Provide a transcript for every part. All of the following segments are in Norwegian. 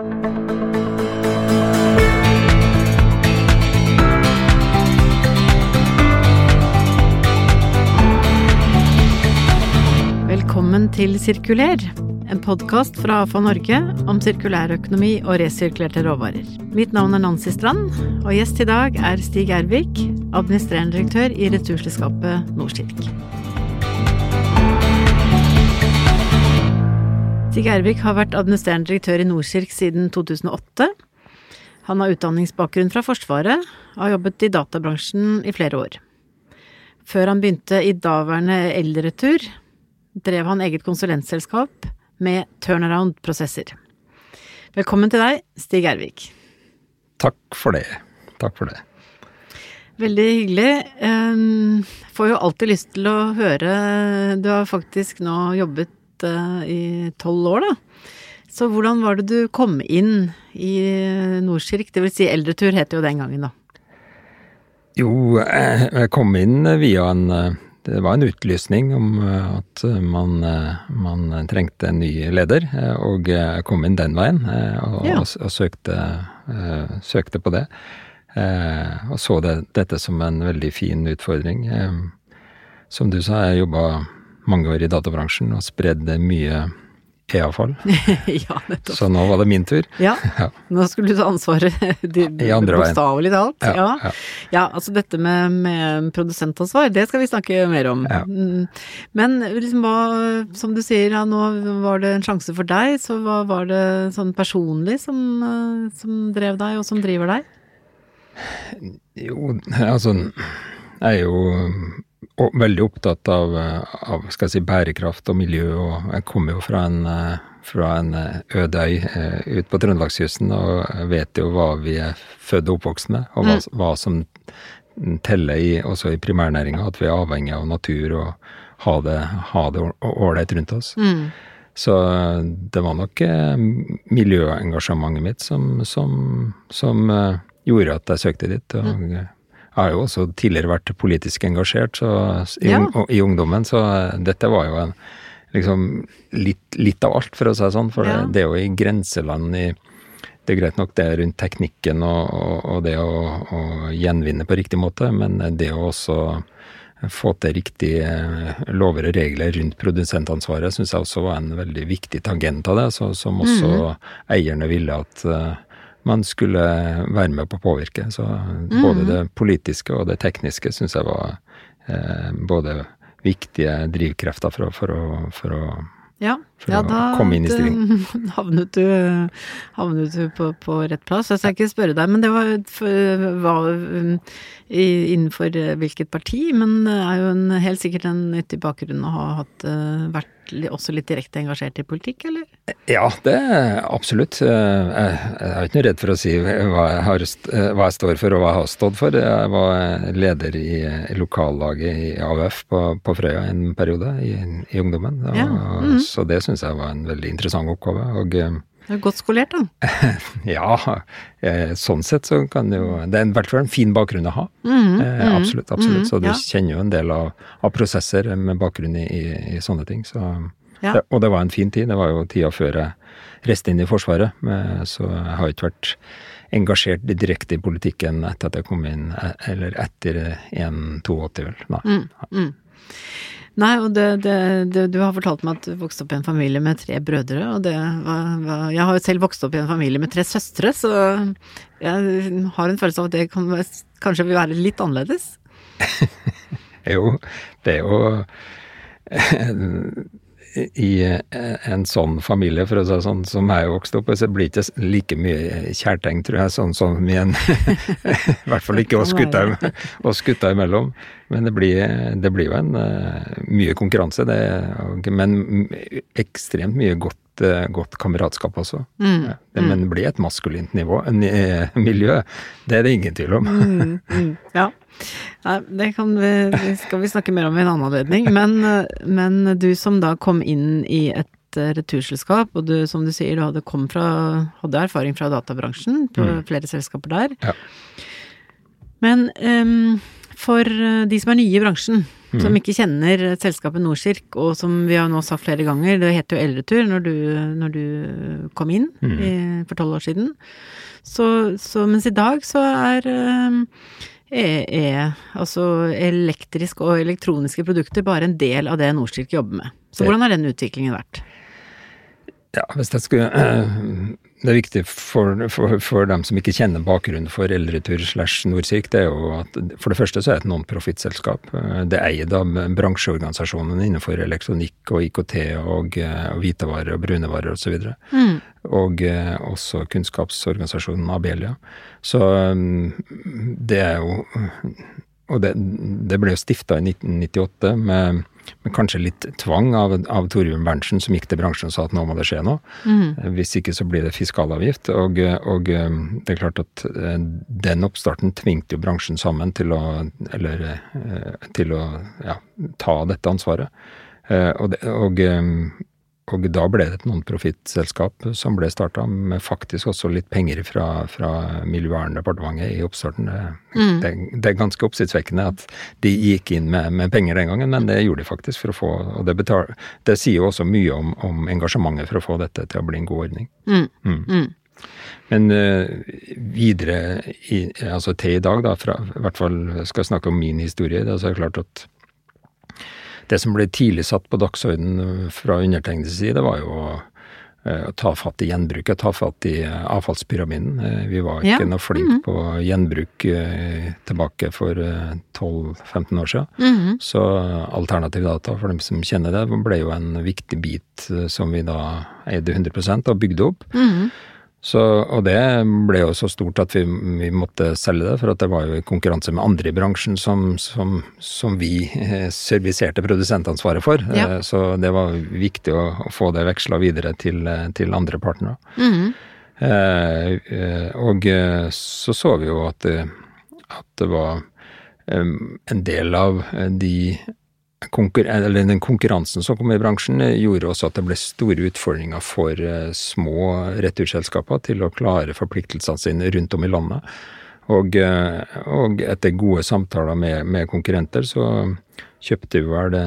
Velkommen til Sirkuler, en podkast fra AFA Norge om sirkulærøkonomi og resirkulerte råvarer. Mitt navn er Nancy Strand, og gjest i dag er Stig Ervik, administrerende direktør i returselskapet Norskirk. Stig Ervik har vært administrerende direktør i Norskirk siden 2008. Han har utdanningsbakgrunn fra Forsvaret og har jobbet i databransjen i flere år. Før han begynte i daværende Eldretur, drev han eget konsulentselskap med turnaround-prosesser. Velkommen til deg, Stig Ervik. Takk for det. Takk for det. Veldig hyggelig. Um, får jo alltid lyst til å høre Du har faktisk nå jobbet uh, i tolv år, da. Så hvordan var det du kom inn i Nordkirk? Det vil si Eldretur het jo den gangen, da. Jo, jeg kom inn via en det var en utlysning om at man, man, trengte en ny leder, og jeg kom inn den veien og, ja. og, og søkte, søkte, på det. Og så det, dette som en veldig fin utfordring. Som du sa, jeg jobba mange år i databransjen og spredde mye e-avfall. ja, nettopp. Så nå var det min tur. Ja, nå skulle du ta ansvaret bokstavelig talt. Ja, ja. Ja. ja, altså dette med, med, produsentansvar, det skal vi snakke mer om. Ja. Mm. Men liksom hva, som du sier, ja, nå var det en sjanse for deg, så hva var det sånn personlig som, som drev deg, og som driver deg? Jo, altså jeg er jo veldig opptatt av, av skal jeg si, bærekraft og miljø, og jeg kommer jo fra en, fra en øde øy eh, ute på Trøndelagskysten og vet jo hva vi er født og oppvokst med, og hva, mm. hva som teller i, også i primærnæringa, at vi er avhengig av natur og ha det, ha det ålreit rundt oss. Mm. Så det var nok eh, miljøengasjementet mitt som, som, som gjorde at jeg søkte dit. og mm. Jeg har jo også tidligere vært politisk engasjert så, i, ja. i, ungdommen, så dette var jo en, liksom litt, litt, av alt, for å si det sånn. For ja. det, det, er jo i grenseland i Det er greit nok det rundt teknikken og, og, og det å, å, gjenvinne på riktig måte, men det å også få til riktige lover og regler rundt produsentansvaret syns jeg også var en veldig viktig tangent av det, så, som også mm. eierne ville at uh, man skulle være med på å påvirke. Så både det politiske og det tekniske syns jeg var eh, både viktige drivkrefter for å, for å, for å ja, for ja, å komme inn i stilling. Da havnet du, havnet du på, på, rett plass. Jeg skal ikke spørre deg, men det var, var innenfor hvilket parti? Men det er jo en, helt sikkert en nyttig bakgrunn å ha hatt, eh, vært også litt direkte engasjert i politikk, eller? Ja, det er absolutt. Jeg, er ikke noe redd for å si hva jeg, har, hva jeg, står for og hva jeg har stått for. Jeg var leder i lokallaget i AUF på, på Frøya en periode i, i ungdommen. Og, ja. mm. Så det syns jeg var en veldig interessant oppgave. og du er godt skolert, da. ja, eh, sånn sett så kan det jo Det er i hvert fall en fin bakgrunn å ha. Mm, mm, absolutt. absolutt. så du ja. kjenner jo en del av, av, prosesser med bakgrunn i, i, i sånne ting. Så, ja. det, og det var en fin tid. Det var jo tida før jeg reiste inn i Forsvaret. Så jeg har ikke vært engasjert direkte i politikken etter at jeg kom inn, e, eller etter 1-82, vel. Nei. Nei, og det, det, det, du har fortalt meg at du vokste opp i en familie med tre brødre, og det var, var Jeg har jo selv vokst opp i en familie med tre søstre, så jeg har en følelse av at det kan, kanskje vil være litt annerledes? jo, det er jo i eh, en sånn familie, for å si det sånn, som jeg vokste opp i, så blir det ikke like mye kjærtegn, tror jeg, sånn som i en I hvert fall ikke oss gutta, imellom. Men det blir, det blir jo en uh, mye konkurranse, det, men ekstremt mye godt, uh, godt kameratskap også. Mm, ja, det, mm. Men det blir et maskulint nivå, en, miljø. Det er det ingen tvil om. mm, mm ja. ja. det kan vi, skal vi snakke mer om i en annen anledning. Men, men du som da kom inn i et eh, returselskap, og du, som du sier, du hadde, fra, hadde erfaring fra databransjen på mm. flere selskaper der. Ja. Men um, for de som er nye i bransjen, som ikke kjenner selskapet Norskirk, og som vi har nå sagt flere ganger, det het jo Eldretur når du, når du kom inn i, for tolv år siden. Så, så, mens i dag så er er, er altså elektriske og elektroniske produkter bare en del av det Norskirk jobber med. Så hvordan har den utviklingen vært? Ja, skulle Det er viktig for, for, for, dem som ikke kjenner bakgrunnen for Eldretur slash Nordsirk, det er jo at for det første så er det et non-profit-selskap. Det er eid av bransjeorganisasjonene innenfor elektronikk og IKT og, og hvitevarer og brunevarer osv. Og, så mm. og også kunnskapsorganisasjonen Abelia. Så det er jo Og det, det ble jo stifta i 1998 med med, kanskje litt tvang av, av Torbjørn Berntsen, som gikk til bransjen og sa at nå må det skje noe. Mm. Hvis ikke så blir det fiskalavgift. Og, og, eh, det er klart at eh, den oppstarten tvingte jo bransjen sammen til å, eller, til å ja, ta dette ansvaret. Og, det, og, og da ble det et non-profit-selskap som ble starta, med faktisk også litt penger fra, fra Miljøverndepartementet i oppstarten. Mm. Det, det, er ganske oppsiktsvekkende at de gikk inn med, med, penger den gangen, men det gjorde de faktisk for å få Og det, betal, det sier jo også mye om, om, engasjementet for å få dette til å bli en god ordning. Mm. Mm. mm. Men uh, videre i, altså til i dag, da, fra, i hvert fall skal jeg snakke om min historie, da, så er det klart at det som ble tidlig satt på dagsordenen fra undertegnedes side, var jo å, eh, å ta fatt i gjenbruket, ta fatt i eh, avfallspyramiden. Eh, vi var ikke ja. noe flinke mm -hmm. på gjenbruk tilbake for 12-15 år siden. Mm -hmm. Så alternativ data, for dem som kjenner det, ble jo en viktig bit som vi da eide 100 og bygde opp. Mm -hmm. Så, og det ble jo så stort at vi, vi, måtte selge det, for at det var jo i konkurranse med andre i bransjen som, som, som vi eh, serviserte produsentansvaret for. Ja. Eh, så det var viktig å, å få det veksla videre til, eh, til andre partnere. Mm eh, og så så vi jo at, at det var en del av de eller den konkurransen som kom i bransjen, eh, gjorde også at det ble store utfordringer for eh, små returselskaper til å klare forpliktelsene sine rundt om i landet. Og, eh, og etter gode samtaler med, med konkurrenter, så kjøpte vi vel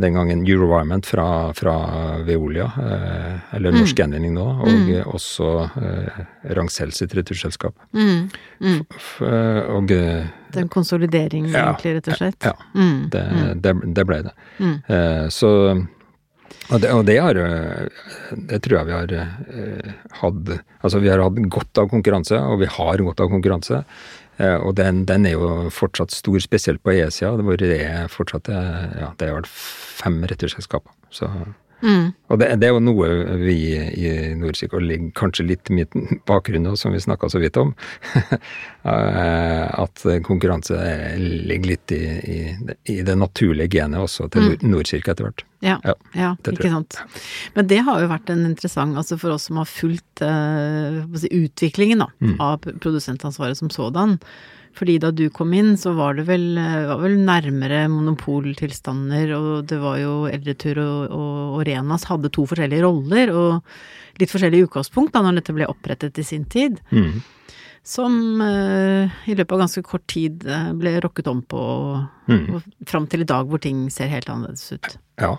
den gangen Eurovironment fra, fra Veolia, eh, eller mm. Norsk Gjenvinning nå, og mm. også eh, Rangcell sitt returselskap. Mm. Mm. Og eh, Den konsolideringen, ja, egentlig, rett og slett? Ja. Mm. Det, mm. det, det, ble det. Eh, så og det, og det, har Det tror jeg vi har eh, hatt Altså, vi har hatt godt av konkurranse, og vi har godt av konkurranse. Eh, og den, den, er jo fortsatt stor, spesielt på E-sida, hvor det er fortsatt ja, det er vel fem returselskaper. Så Mm. Og det, det, er jo noe vi i Nordpsyko ligger kanskje litt i bakgrunnen av, som vi snakka så vidt om, eh, at konkurranse ligger litt i, i, i, det naturlige genet også til mm. Nordkirka etter hvert. Ja, ja, ja ikke sant. Men det har jo vært en interessant, altså for oss som har fulgt uh, utviklingen da, mm. av produsentansvaret som sådan, fordi da du kom inn, så var det vel, var vel nærmere monopoltilstander, og det var jo Eldretur og, og, og, Renas hadde to forskjellige roller, og litt forskjellig utgangspunkt da når dette ble opprettet i sin tid. Mm. Som uh, i løpet av ganske kort tid uh, ble rokket om på, mm. og fram til i dag hvor ting ser helt annerledes ut. Ja,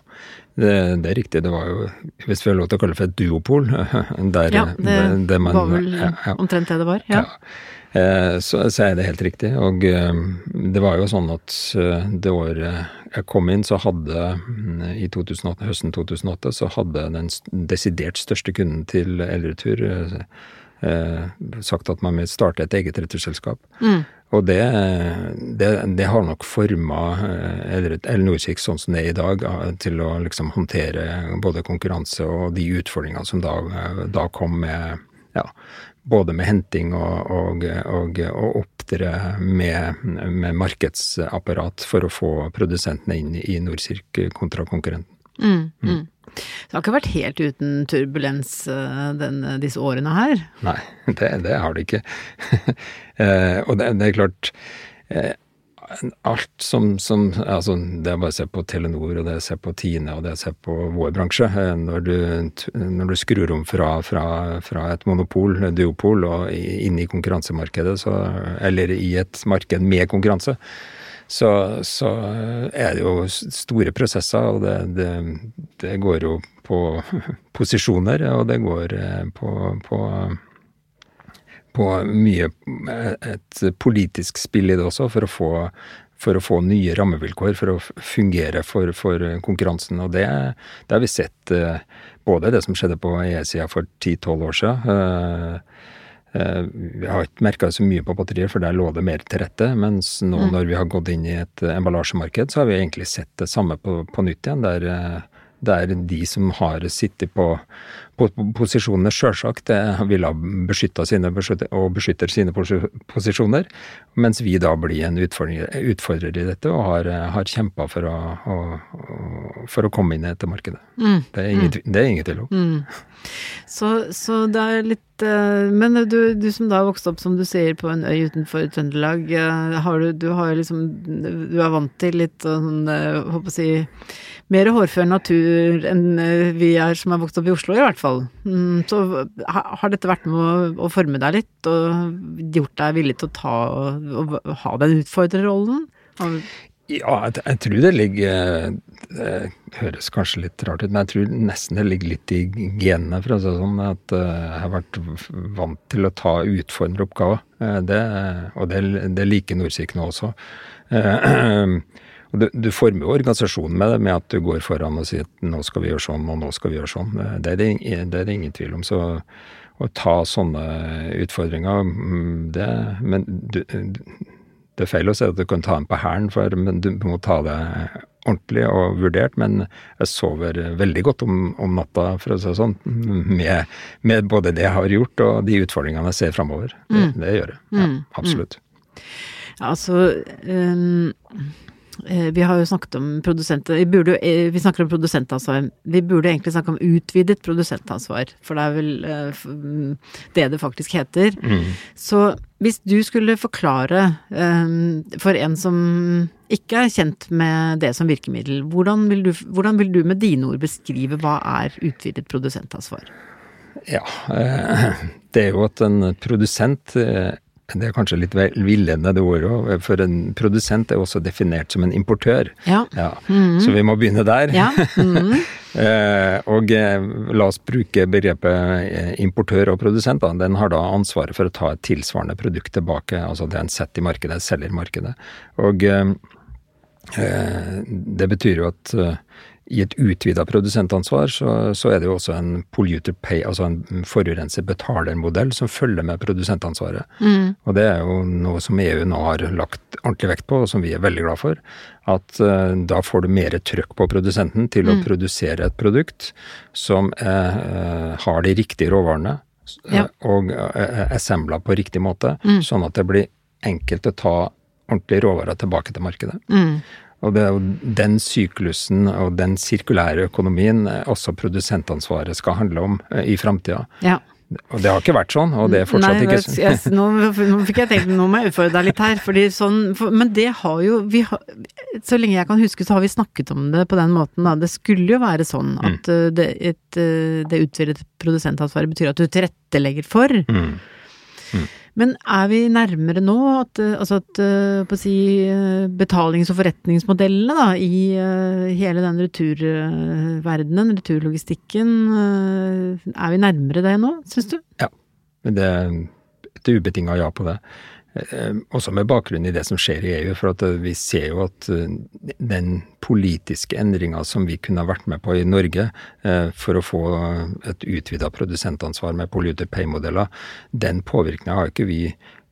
det, det, er riktig. Det var jo, hvis vi har lov til å kalle det for et duopol, der Ja, det, det, det man, var vel ja, ja. omtrent det det var. ja. ja. Eh, så, så, er det helt riktig. Og eh, det var jo sånn at eh, det året jeg kom inn, så hadde i 2008, høsten 2008 så hadde den desidert største kunden til Eldretur sagt at man vil starte et eget returselskap. Mm. Og det, det, det, har nok forma Nordkirk sånn som det er i dag, til å liksom håndtere både konkurranse og de utfordringene som da, da kom med ja, både med henting og, og, og, og opptre med, med, markedsapparat for å få produsentene inn i Norcirk kontra konkurrenten. Mm, mm. Mm. Det har ikke vært helt uten turbulens eh, den, disse årene her? Nei, det, det har det ikke. Eh, og det, det, er klart eh, alt som, som, altså Det er bare å se på Telenor, og det er å se på Tine, og det er å se på vår bransje. Eh, når du, når du skrur om fra, fra, fra, et monopol, duopol, og inn i konkurransemarkedet, så, eller i et marked med konkurranse, så, så, er det jo store prosesser, og det, det, det går jo på posisjoner, og det går på, på på mye et politisk spill i det også, for å få, for å få nye rammevilkår for å fungere for, for konkurransen. Og det, det, har vi sett både det som skjedde på E-sida for 10-12 år siden. Eh, eh, vi har ikke merka så mye på batterier, for der lå det mer til rette. Mens nå mm. når vi har gått inn i et emballasjemarked, så har vi egentlig sett det samme på, på nytt igjen. Der eh, det er de som har sittet på, på posisjonene, sjølsagt vil ha beskytta sine og beskytter sine posisjoner, mens vi da blir en utfordrer, utfordrer i dette og har, har kjempa for, for, å komme inn i dette markedet. Mm. Det, er ingen, mm. det er ingen tvil om. Mm. Så, så, det er litt uh, Men du, du, som da vokste opp, som du sier, på en øy utenfor Trøndelag, uh, har du, du har liksom Du er vant til litt sånn, uh, håper å si mer hårfør natur enn eh, vi er som er vokst opp i Oslo, i hvert fall. Mm, så har dette vært med å, å forme deg litt, og gjort deg villig til å ta og, og ha den utfordrerrollen? Ja, jeg, jeg, tror det ligger Det høres kanskje litt rart ut, men jeg tror nesten det ligger litt i genene, for å si det sånn. At eh, jeg har vært vant til å ta utfordrende oppgaver. Eh, det, og det, det liker nå også. Og du, du, former jo organisasjonen med det, med at du går foran og sier at nå skal vi gjøre sånn, og nå skal vi gjøre sånn. Det er det, det, er det ingen tvil om. Så å ta sånne utfordringer, mm, det Men du, det er feil å si at du kan ta den på hælen, men du må ta det ordentlig og vurdert. Men jeg sover veldig godt om, om natta, for å si det sånn, med, med, både det jeg har gjort og de utfordringene jeg ser framover. Det, mm. det, gjør jeg. Ja, mm. absolutt. Ja, altså um vi har jo snakket om produsent... vi, burde, eh, vi, snakker om produsentansvar. Vi burde egentlig snakke om utvidet produsentansvar, for det er vel uh, det det faktisk heter. Mm. Så hvis du skulle forklare for en som ikke er kjent med det som virkemiddel, hvordan vil, du, hvordan vil du med dine ord beskrive hva er utvidet produsentansvar? Ja, det er jo at en produsent det er kanskje litt villende det ordet for en produsent er også definert som en importør. Ja. ja. Mm. Så vi må begynne der. Ja. Mm. eh, og eh, la oss bruke begrepet eh, importør og produsent. Da. Den har da ansvaret for å ta et tilsvarende produkt tilbake. Altså det en sett i markedet, selger markedet. Og det betyr jo at i et utvida produsentansvar så, så, er det jo også en polluter pay, altså en forurenser betaler-modell som følger med produsentansvaret. Mm. Og det er jo noe som EU nå har lagt ordentlig vekt på, og som vi er veldig glad for. At uh, da får du mer trøkk på produsenten til mm. å produsere et produkt som uh, har de riktige råvarene, ja. og uh, assembla på riktig måte, mm. sånn at det blir enkelt å ta ordentlige råvarer tilbake til markedet. Mm. Og det er jo den syklusen og den sirkulære økonomien eh, også produsentansvaret skal handle om eh, i framtida. Ja. Og det har ikke vært sånn, og det er fortsatt Nei, ikke sånn. Yes, nå, nå, fikk jeg tenkt, nå må jeg utfordre deg litt her, sånn for, Men det har jo vi har, Så lenge jeg kan huske, så har vi snakket om det på den måten, da. Det skulle jo være sånn at mm. Det, et, det utvidede produsentansvaret betyr at du tilrettelegger for. Mm. Mm. Men er vi nærmere nå at, eh, altså at eh, på å si, eh, betalings- og forretningsmodellene da, i hele den returverdenen, returlogistikken, er vi nærmere det nå, syns du? Ja, det er et ubetinga ja på det. Eh, også med bakgrunn i det som skjer i EU. For eh, vi ser jo at eh, den politiske endringa som vi kunne ha vært med på i Norge for å få et utvida produsentansvar med polluter pay-modeller, den påvirkninga har ikke vi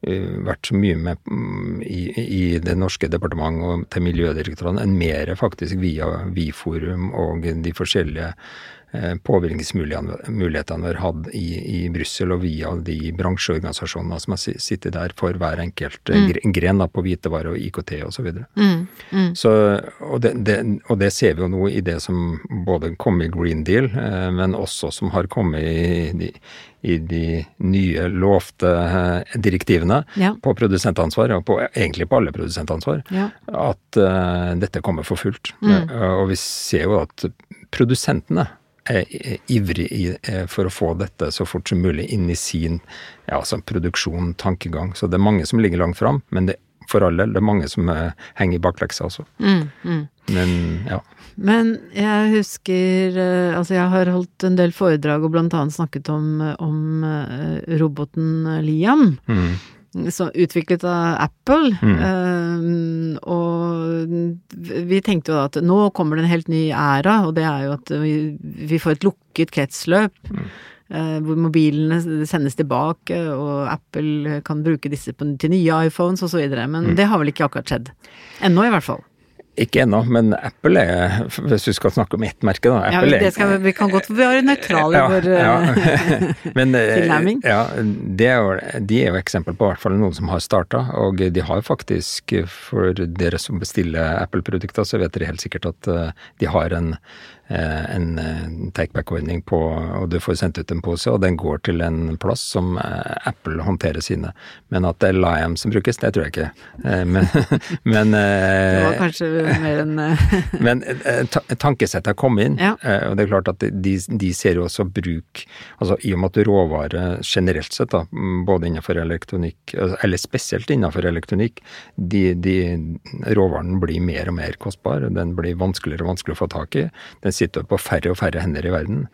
vært så mye med mm, i, i det norske departementet og til Miljødirektoratet enn mer faktisk via Vi-forum og de forskjellige Eh, påvirkningsmulighetene vi har hatt i, i Brussel og via de bransjeorganisasjonene som har sittet der for hver enkelt eh, mm. gren på hvitevare og IKT osv. Mm. Mm. Og, det, det, og det ser vi jo nå i det som både kom i Green Deal, eh, men også som har kommet i de, i de nye lovte direktivene ja. på produsentansvar, og på, egentlig på alle produsentansvar, ja. at uh, dette kommer for fullt. Mm. Uh, og vi ser jo at produsentene ivrig eh, for å få dette så fort som mulig inn i sin ja, altså produksjon, tankegang. Så det er mange som ligger langt fram, men det for all del, det er mange som eh, henger i bakleksa også. Mm, mm. Men ja. Men jeg husker eh, Altså, jeg har holdt en del foredrag og blant annet snakket om, om eh, roboten Liam. Mm. Så utviklet av Apple. Mm. Uh, og vi tenkte jo da at nå kommer det en helt ny æra, og det er jo at vi, vi får et lukket kretsløp. Mm. Uh, hvor mobilene sendes tilbake, og Apple kan bruke disse på, til nye iPhones osv. Men Mm. det har vel ikke akkurat skjedd. Ennå, i hvert fall. Ikke ennå, men Apple er Hvis du skal snakke om ett merke, da. Ja, Apple det skal, vi kan godt være nøytrale for ja. Men, eh, tilnærming. Ja, det er jo, de er jo eksempel på hvert fall noen som har starta, og de har faktisk, for dere som bestiller Apple-produkter, så vet dere helt sikkert at eh, de har en, eh, en eh, takeback-ordning på, og du får sendt ut en pose, og den går til en plass som eh, Apple håndterer sine. Men at det er Liam som brukes, det tror jeg ikke. Eh, Men, men Det var eh, kanskje mer enn eh, men eh, tankesettet har kommet inn, Ja. eh, og det er klart at de, de ser jo også bruk altså I og med at råvarer generelt sett, da, mm, både innenfor elektronikk, altså, eller spesielt innenfor elektronikk, de, de råvaren blir mer og mer kostbar. Den blir vanskeligere og vanskeligere å få tak i. Den sitter på færre og færre hender i verden.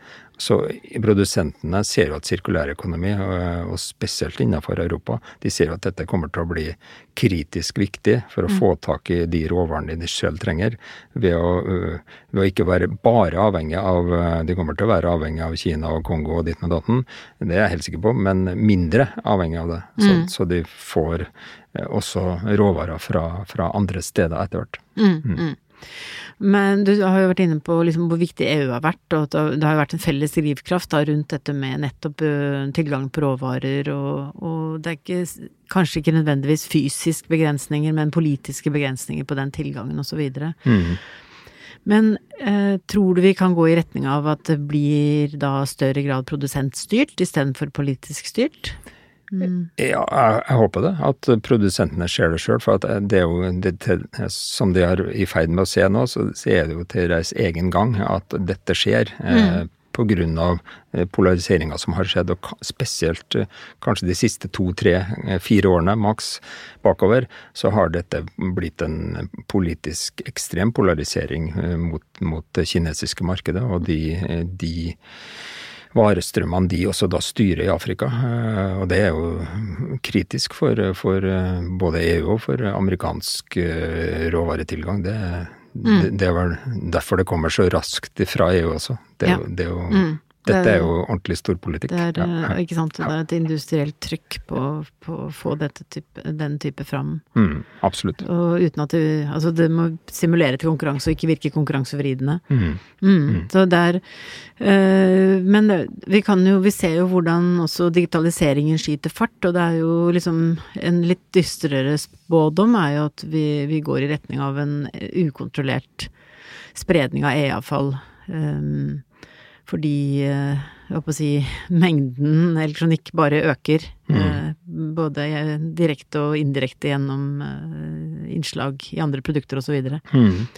Så produsentene ser jo at sirkulærøkonomi, og og spesielt innenfor Europa, de ser jo at dette kommer til å bli kritisk viktig for å få tak i de råvarene de selv trenger, ved å, øh, ved å ikke være bare avhengig av øh, De kommer til å være avhengig av Kina og Kongo og ditten og datten, det er jeg helt sikker på, men mindre avhengig av det. Så, så de får også råvarer fra, fra andre steder etter hvert. mm, mm. Men du har jo vært inne på liksom hvor viktig EU har vært, og at det har vært en felles drivkraft da, rundt dette med nettopp tilgang på råvarer, og, og det er ikke, kanskje ikke nødvendigvis fysiske begrensninger, men politiske begrensninger på den tilgangen osv. Mm. Men eh, tror du vi kan gå i retning av at det blir da større grad produsentstyrt istedenfor politisk styrt? Mm. Ja, jeg, jeg håper det. At produsentene ser det sjøl. For at det er jo det, som de er i ferd med å se nå, så, er det jo til deres egen gang at dette skjer. Eh, av eh, polariseringa som har skjedd, og spesielt eh, kanskje de siste to, tre, eh, fire årene maks bakover, så har dette blitt en politisk ekstrem polarisering mot, mot det kinesiske markedet. Og de, de varestrømmene de også da styrer i Afrika. Eh, Og det er jo kritisk for, for eh, både EU og for amerikansk eh, råvaretilgang. Det, det, det er vel derfor det kommer så raskt fra EU også. Det Ja. det er jo, Mm. Det Dette er- jo ordentlig storpolitikk. Det er, Ja, ikke sant, det er et industrielt trykk på, på å få dette type, den type fram. Mm, absolutt. Og uten at det Altså, det må simulere til konkurranse og ikke virke konkurransevridende. Mm. Mm. Så det er øh, Men vi kan jo Vi ser jo hvordan også digitaliseringen skyter fart, og det er jo liksom En litt dystrere spådom er jo at vi, vi går i retning av en ukontrollert spredning av e-avfall. Um, fordi øh, jeg holdt på å si mengden elektronikk bare øker. Mm. både direkte og indirekte gjennom innslag i andre produkter osv. Mm.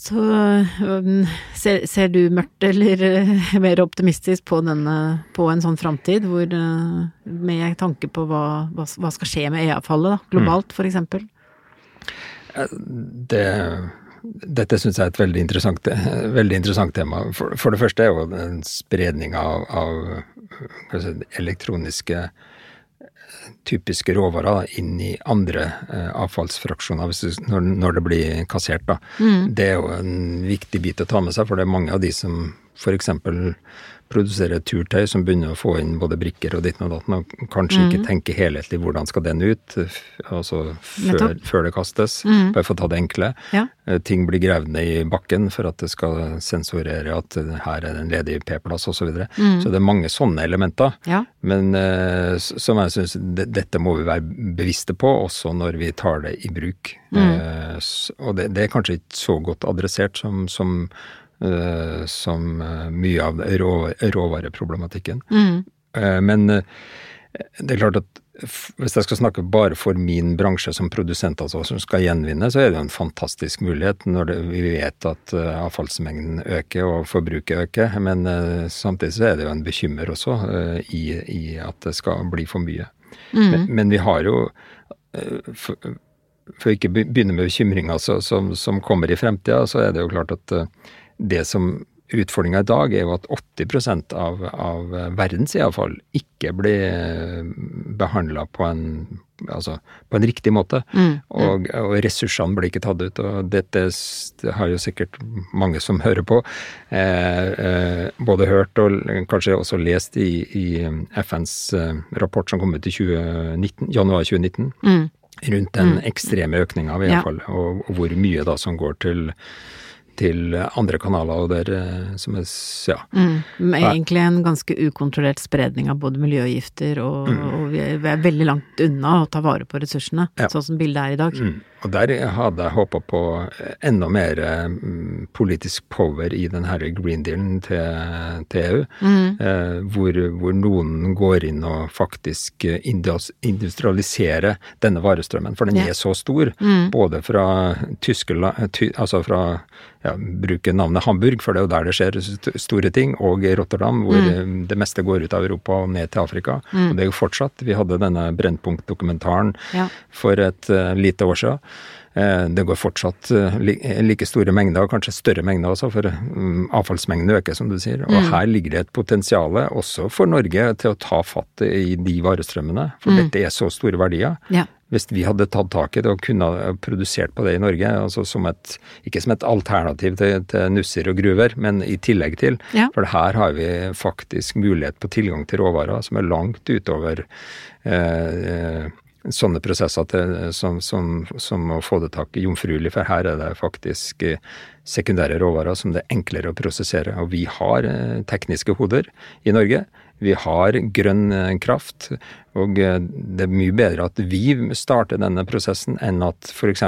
Så um, ser, ser du mørkt eller eh, mer optimistisk på denne, på en sånn framtid, hvor eh, med tanke på hva, hva, hva skal skje med e-avfallet, globalt for eksempel? Det, dette syns jeg er et veldig interessant, veldig interessant tema. For, for det første er jo den spredninga av, av si, elektroniske typiske råvarer da, inn i andre eh, avfallsfraksjoner du, når, når det blir kassert. Da. Det er jo en viktig bit å ta med seg, for det er mange av de som f.eks. produserer turtøy som begynner å få inn både brikker og ditten og datten, og kanskje ikke tenker helhetlig hvordan skal den ut, altså før, før det kastes. Bare for å ta det enkle. Ja. Eh, Ting blir gravd ned i bakken for at det skal sensorere at her er det en ledig P-plass osv. Så, videre. så det er mange sånne elementer. Ja. Men eh, som jeg syns dette må vi være bevisste på, også når vi tar det i bruk. Mm. og det, det er kanskje ikke så godt adressert som, som, som eh, mye av råvareproblematikken. Mm. men eh, det er klart at hvis jeg skal snakke bare for min bransje som produsent, altså som skal gjenvinne, så er det en fantastisk mulighet når det, vi vet at eh, avfallsmengden øker og forbruket øker. Men eh, samtidig så er det jo en bekymmer også eh, i, i at det skal bli for mye. Mm. Men, men, vi har jo for, for ikke begynne med bekymringer som, som, kommer i fremtida, så er det jo klart at det som Utfordringa i dag er jo at 80% av, av verdens iallfall ikke blir behandla på en altså på en riktig måte. Mm, og, og, ressursene blir ikke tatt ut. Og dette det har jo sikkert mange som hører på, eh, eh, både hørt og kanskje også lest i, i FNs eh, rapport som kom ut i 2019, januar 2019. Mm. Rundt den mm. ekstreme økninga, i hvert fall, ja. og, og hvor mye da som går til til andre kanaler, og der eh, som er ja. Mm, egentlig en ganske ukontrollert spredning av både miljøgifter, og, mm. og vi, er, vi, er, veldig langt unna å ta vare på ressursene, ja. sånn som bildet er i dag. Mm. Og der hadde jeg håpa på enda mer mm, politisk power i den her green dealen til, til EU, mm. eh, hvor, hvor, noen går inn og faktisk industrialiserer denne varestrømmen. For den er så stor, mm. både fra Tyskland, ty, altså fra ja, bruke navnet Hamburg, for det er jo der det skjer store ting, og Rotterdam, hvor mm. det meste går ut av Europa og ned til Afrika. Mm. Og det er jo fortsatt. Vi hadde denne Brennpunkt-dokumentaren ja. for et uh, lite år siden. Eh, det går fortsatt uh, like store mengder, kanskje større mengder også, for um, avfallsmengden øker, som du sier. Og mm. her ligger det et potensial også for Norge til å ta fatt i de varestrømmene, for mm. dette er så store verdier. Ja hvis vi hadde tatt tak i det og kunne produsert på det i Norge, altså som et, ikke som et alternativ til, til nusser og gruver, men i tillegg til. Ja. For her har vi faktisk mulighet på tilgang til råvarer som er langt utover eh, eh, sånne prosesser til, som, som, som, å få det tak i jomfruelig, for her er det faktisk eh, sekundære råvarer som det er enklere å prosessere. Og vi har eh, tekniske hoder i Norge vi har grønn eh, kraft, og det er mye bedre at vi starter denne prosessen enn at f.eks.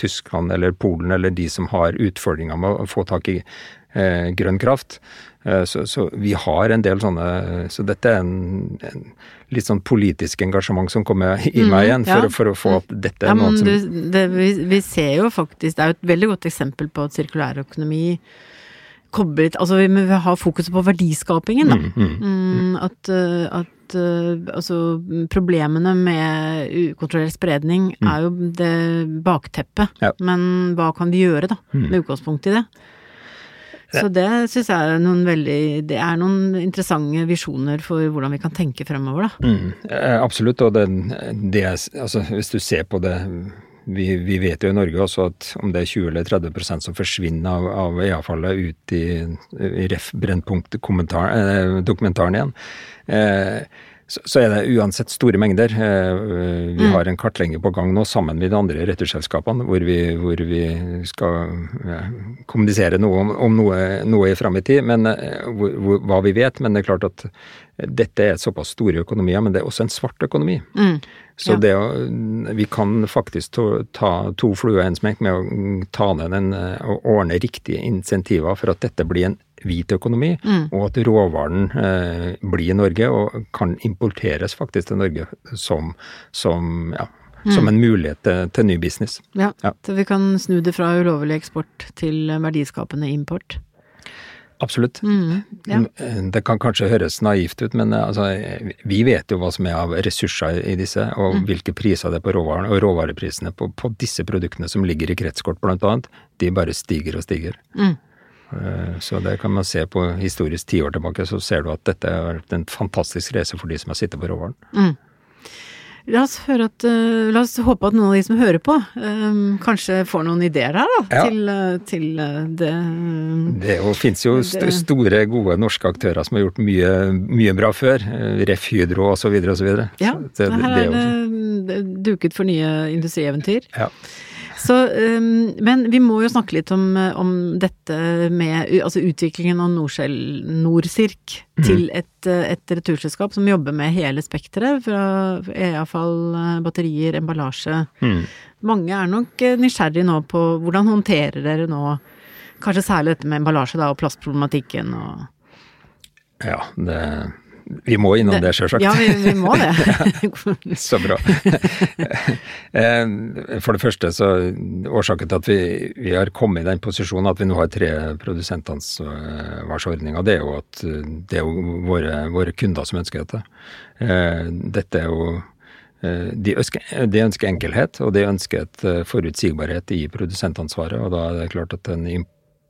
Tyskland eller Polen eller de som har utfordringer med å få tak i grønn kraft. Eh, så, så, vi har en del sånne Så dette er en, en litt sånn politisk engasjement som kommer i meg mm, igjen, for, ja. for, å få at dette er ja, noe som du, det, vi, vi, ser jo faktisk Det er jo et veldig godt eksempel på at sirkulærøkonomi koblet Altså vi må ha fokuset på verdiskapingen, da. Mm, mm, mm. At, eh, at eh, altså problemene med ukontrollert spredning mm. er jo det bakteppet. Ja. Men hva kan vi gjøre, da, mm. med utgangspunkt i det? Så det syns jeg er noen veldig Det er noen interessante visjoner for hvordan vi kan tenke fremover, da. Mm, eh, absolutt, og det, det Altså hvis du ser på det vi, vi, vet jo i Norge også at om det er 20 eller 30% som forsvinner av, av EA-fallet ut i, i ref. Brennpunkt-dokumentaren eh, igjen, eh, så, er det uansett store mengder. Eh, vi mm. har en kartlegging på gang nå sammen med de andre returselskapene, hvor vi, hvor vi skal ja, kommunisere noe om, om noe, noe fram i tid, men, eh, hvor, hva vi vet. Men det er klart at dette er såpass store økonomier, men det er også en svart økonomi. Mm. Så ja. det å, vi kan faktisk ta to fluer i en smekk med å ta ned den eh, og ordne riktige insentiver for at dette blir en hvit økonomi, mm. og at råvaren eh, blir i Norge og kan importeres faktisk til Norge som, som, ja, mm. som en mulighet til, til ny business. Ja, ja, så vi kan snu det fra ulovlig eksport til verdiskapende import. Absolutt. Mm, ja. Det kan kanskje høres naivt ut, men eh, altså, vi vet jo hva som er av ressurser i disse, og mm. hvilke priser det er på råvaren. Og råvareprisene på, på, disse produktene som ligger i kretskort blant annet, de bare stiger og stiger. Mm. Eh, så det kan man se på historisk ti år tilbake, så ser du at dette har vært en fantastisk reise for de som har sittet på råvaren. La oss, at, uh, la oss, håpe at noen av de som hører på, um, kanskje får noen ideer her, da, ja. til, uh, til uh, det Det fins jo st store, gode norske aktører som har gjort mye, mye bra før. Ref. Hydro osv. osv. Ja, så det, her er det duket for nye industrieventyr. Ja. Så, men vi må jo snakke litt om, om dette med altså utviklingen av Norcell, Norsirk, mm. til et, et, returselskap som jobber med hele spekteret, fra e-avfall, batterier, emballasje. Mm. Mange er nok nysgjerrige nå på hvordan håndterer dere nå kanskje særlig dette med emballasje da, og plastproblematikken og Ja, det vi må innom det, det sjølsagt. Ja, vi, vi, må det. så bra. Eh, for det første, så årsaken til at vi, vi, har kommet i den posisjonen at vi nå har tre produsentansvarsordninger, det er jo at det er jo våre, våre kunder som ønsker dette. Eh, dette er jo de ønsker, de ønsker, enkelhet, og de ønsker et forutsigbarhet i produsentansvaret. Og da er det klart at en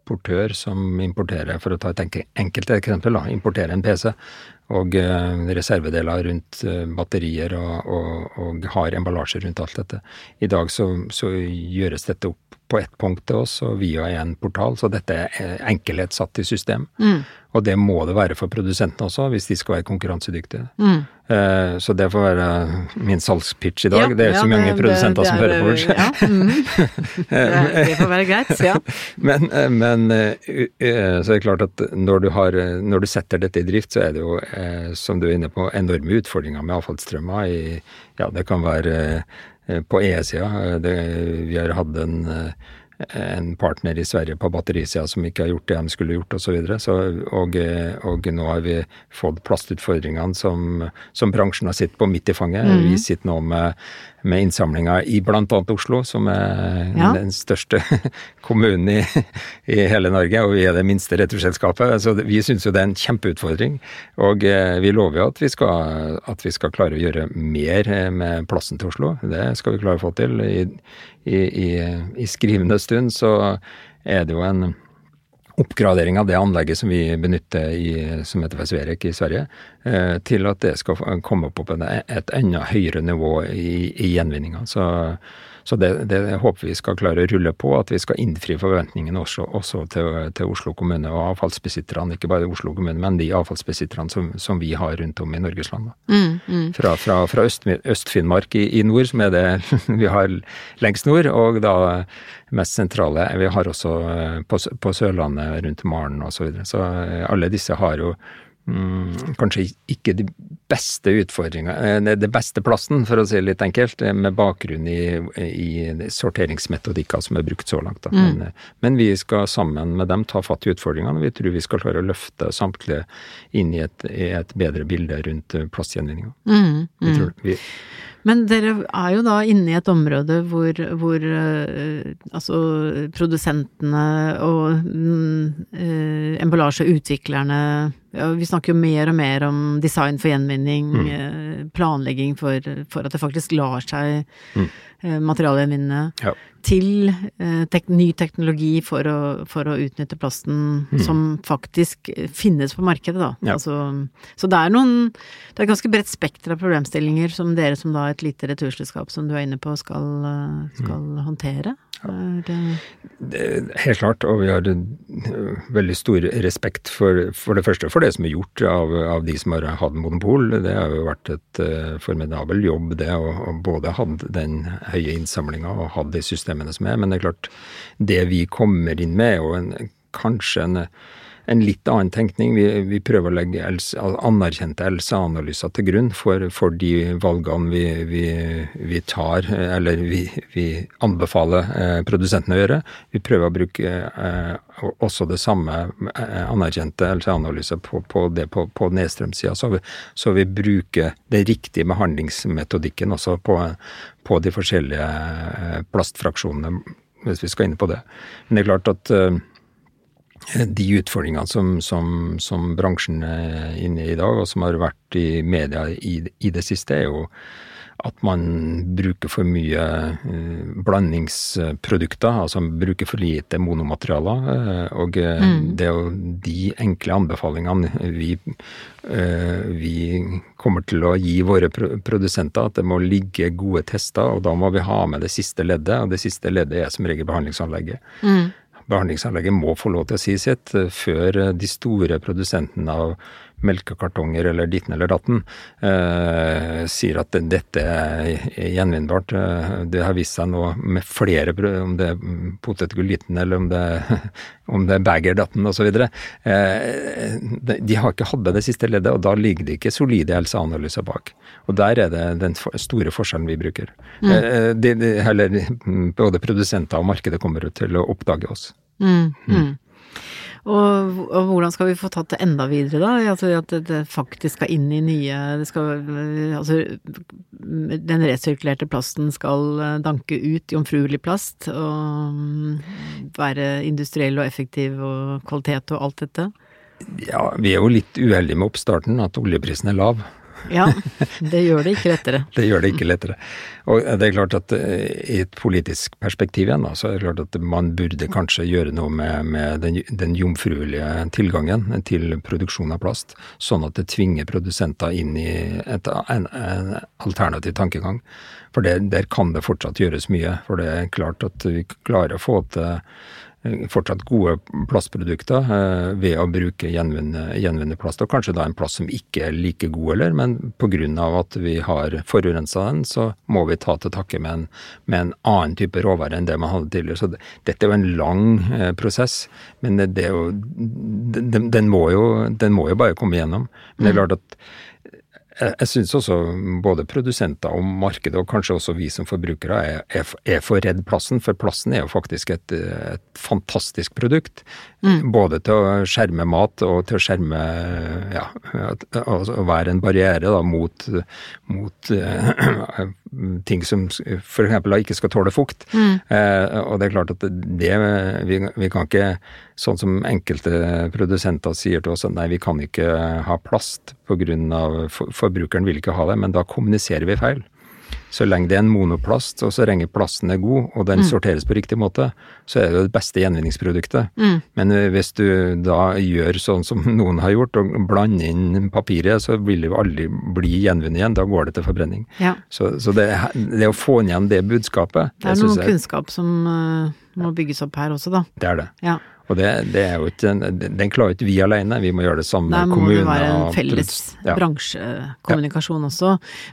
importør som importerer, for å ta et enkelt eksempel, da, importerer en PC og reservedeler rundt batterier og, og, og har emballasje rundt alt dette. I dag så, så gjøres dette opp på ett punkt til oss og via en portal, så dette er enkelhet satt i system. Mm. Og det må det være for produsentene også, hvis de skal være konkurransedyktige. Mm. Uh, så det får være min salgspitch i dag. Ja, det er ja, så mange det, produsenter det, det, som hører på oss. Ja, mm. det, får være greit, ja. men, eh, men uh, så er det klart at når du, har, når du, setter dette i drift, så er det jo, uh, som du er inne på, enorme utfordringer med avfallsstrømmer. I, ja, det kan være Eh, på E-sida. Vi har hatt en, eh, en, partner i Sverige på batterisida som ikke har gjort det de skulle gjort, osv. Og, eh, og nå har vi fått plastutfordringene som, som bransjen har sittet på midt i fanget. Mm. Vi sitter nå med med innsamlinga i bl.a. Oslo, som er ja. den største kommunen i, i, hele Norge, og vi er det minste returselskapet. Så vi syns jo det er en kjempeutfordring. Og eh, vi lover jo at vi, skal, at vi skal klare å gjøre mer eh, med plassen til Oslo. Det skal vi klare å få til. I, i, i skrivende stund så er det jo en oppgradering av det anlegget som vi benytter i, som heter Vesverek i Sverige, eh, til at det skal komme opp på et enda høyere nivå i, i gjenvinninga. Så så det, det, håper vi skal klare å rulle på, at vi skal innfri forventningene også, også til, til, Oslo kommune og avfallsbesitterne. Ikke bare Oslo kommune, men de avfallsbesitterne som, som vi har rundt om i Norgesland. Mm, mm. Fra, fra, fra Øst-Finnmark Øst i, i, nord, som er det vi har lengst nord, og da mest sentrale. Vi har også eh, på, på Sørlandet rundt Maren osv. Så, videre. så eh, alle disse har jo Mm, kanskje ikke de beste utfordringene, eh, det beste plassen, for å si det litt enkelt, eh, med bakgrunn i, i sorteringsmetodikker som er brukt så langt. Mm. Men, eh, men, vi skal sammen med dem ta fatt i utfordringene, vi tror vi skal klare å løfte samtlige inn i et, i et bedre bilde rundt plastgjenvinninga. Mm, mm. Men dere er jo da inne i et område hvor, hvor uh, altså produsentene og uh, emballasjeutviklerne ja, Vi snakker jo mer og mer om design for gjenvinning, mm. uh, planlegging for, for, at det faktisk lar seg mm. Materialgjenvinne. Ja til eh, tek ny teknologi for å, for å utnytte plasten mm. som faktisk finnes på markedet, da. Ja. Altså, så det er noen Det er ganske bredt spekter av problemstillinger som dere som da et lite returselskap som du er inne på, skal, eh, skal mm. håndtere. Det... Det, helt klart, og vi har veldig stor respekt for, for det første for det som er gjort av, av, de som har hatt monopol. Det har jo vært et uh, formidabel jobb, det å både ha den høye innsamlinga og ha de systemene som er. Men det er klart, det vi kommer inn med, er jo en, kanskje en en litt annen tenkning. Vi, vi prøver å legge anerkjente LCA-analyser til grunn for, for, de valgene vi, vi, vi tar, eller vi, anbefaler eh, produsentene å gjøre. Vi prøver å bruke eh, også det samme eh, anerkjente LCA-analyser på, på, det på, på nedstrømssida, så, så, vi bruker den riktige behandlingsmetodikken også på, på de forskjellige eh, plastfraksjonene, hvis vi skal inn på det. Men det er klart at eh, de utfordringene som, som, som, bransjen er inne i i dag, og som har vært i media i, i det siste, er jo at man bruker for mye uh, blandingsprodukter, altså man bruker for lite monomaterialer. Og mm. det er jo de enkle anbefalingene vi, vi kommer til å gi våre produsenter, at det må ligge gode tester, og da må vi ha med det siste leddet, og det siste leddet er som regel behandlingsanlegget. Mm behandlingsanlegget må få lov til å si sitt eh, før eh, de store produsentene av melkekartonger eller ditten eller datten eh, sier at dette er gjenvinnbart. Eh, det har vist seg nå med flere, om det er potetgull-liten eller om det, om det er bagerdatten osv. Eh, de har ikke hatt det siste leddet, og da ligger det ikke solide helseanalyser bak. Og der er det den store forskjellen vi bruker. Mm. Eh, de, de, heller, både produsenter og markedet kommer til å oppdage oss. Mm, mm. Og, og, hvordan skal vi få tatt det enda videre, da? Altså at det, det faktisk skal inn i nye skal, Altså den resirkulerte plasten skal eh, danke ut jomfruelig plast og mm, være industriell og effektiv og kvalitet og alt dette? Ja, vi er jo litt uheldige med oppstarten, at oljeprisen er lav. Ja, det gjør det ikke lettere. det gjør det ikke lettere. Og det er klart at eh, i et politisk perspektiv igjen, så er det klart at man burde kanskje gjøre noe med, med den, den jomfruelige tilgangen til produksjon av plast, sånn at det tvinger produsenter inn i et, en, en alternativ tankegang. For det, der kan det fortsatt gjøres mye. For det er klart at vi klarer å få til fortsatt gode plastprodukter eh, ved å bruke gjenvunnet plast. Og kanskje da en plast som ikke er like god heller, men pga. at vi har forurensa den, så må vi ta til takke med en, med en annen type råvare enn det man hadde tidligere. Så det, dette er jo en lang eh, prosess, men det, det er jo, den, den, må jo, den må jo bare komme igjennom. Men det er mm. klart at jeg syns også både produsenter og markedet, og kanskje også vi som forbrukere, er, er, er for redd plassen. For plassen er jo faktisk et, et fantastisk produkt. Mm. Både til å skjerme mat og til å skjerme ja, å være en barriere da, mot, mot uh, ting som f.eks. ikke skal tåle fukt. Mm. Uh, og det er klart at det vi, vi kan ikke Sånn som enkelte produsenter sier til oss at nei, vi kan ikke ha plast pga. For, forbrukeren vil ikke ha det, men da kommuniserer vi feil. Så lenge det er en monoplast, og så lenge plasten er god, og den mm. sorteres på riktig måte, så er det det beste gjenvinningsproduktet. Mm. Men eh, hvis du da gjør sånn som noen har gjort, og blander inn papiret, så vil det jo aldri bli gjenvunnet igjen. Da går det til forbrenning. Ja. Så, så det, det, å få igjen det budskapet Det er noe kunnskap som uh, må bygges opp her også, da. Det er det. Ja. Og det, det, er jo ikke, Den klarer ikke vi alene, vi må gjøre det sammen med kommuner. Der må det være en felles ja. bransjekommunikasjon ja. også.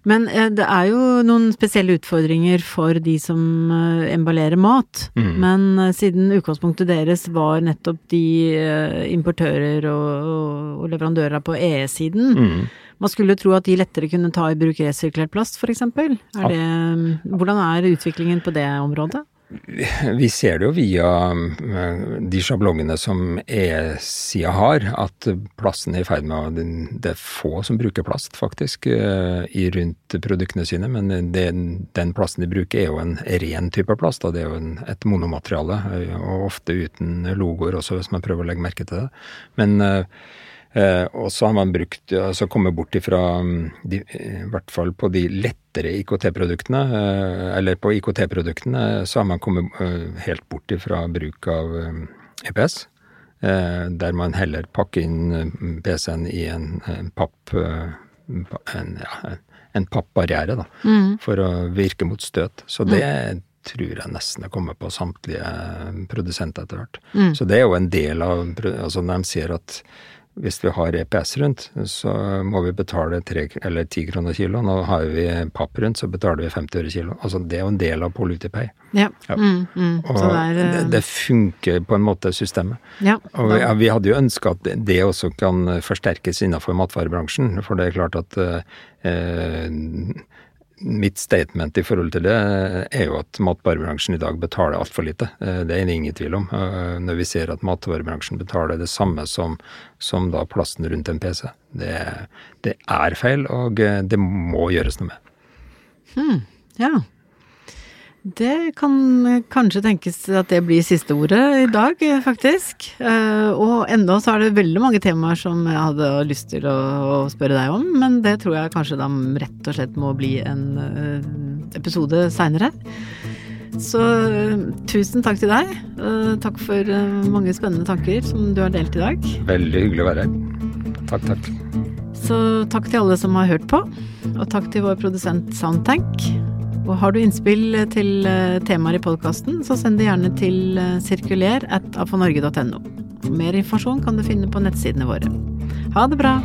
Men eh, det er jo noen spesielle utfordringer for de som eh, emballerer mat. Mm. Men eh, siden utgangspunktet deres var nettopp de importører og, og leverandører på EE-siden, mm. Man skulle tro at de lettere kunne ta i bruk resirkulert plast, f.eks. Hvordan er utviklingen på det området? Vi ser det jo via eh, de sjablongene som E-sida har, at plassen er i ferd med å Det er få som bruker plast, faktisk, eh, i rundt produktene sine. Men det, den plasten de bruker, er jo en ren type plast. Det er jo en, et monomateriale, eh, og ofte uten logoer også, hvis man prøver å legge merke til det. Men Eh, og så har man brukt, altså kommet bort ifra, de, i hvert fall på de lettere IKT-produktene, eh, eller på IKT-produktene, så har man kommet eh, helt bort ifra bruk av EPS. Eh, der man heller pakker inn PC-en i en, en papp... En, ja, en pappbarriere, da, mm. for å virke mot støt. Så det mm. tror jeg nesten er kommet på samtlige produsenter etter hvert. Mm. Så det er jo en del av Altså når de sier at hvis vi har EPS rundt, så må vi betale 3 eller 10 kroner kilo. Nå har vi papp rundt, så betaler vi 50 øre kilo. Altså det er jo en del av PolutiPay. Ja. ja. Mm, mm. Og det, det, eh, det, funker på en måte, systemet. Ja, og vi, ja, vi, hadde jo ønska at det også kan forsterkes innenfor matvarebransjen. For det er klart at eh, mitt statement i forhold til det er jo at matvarebransjen i dag betaler altfor lite. Eh, det er det ingen tvil om. Eh, når vi ser at matvarebransjen betaler det samme som, som da plassen rundt en PC. Det, det, er feil, og eh, det må gjøres noe med. Hmm, ja. Det kan kanskje tenkes at det blir siste ordet i dag, faktisk. Eh, og enda så er det veldig mange temaer som jeg hadde lyst til å spørre deg om, men det tror jeg kanskje da rett og slett må bli en eh, episode seinere. Så tusen takk til deg. Eh, takk for mange spennende tanker som du har delt i dag. Veldig hyggelig å være her. Takk, takk. Så takk til alle som har hørt på, og takk til vår produsent Soundtank. Og har du innspill til eh, temaer i podkasten, så send det gjerne til eh, sirkuler at afanorge.no. Mer informasjon kan du finne på nettsidene våre. Ha det bra!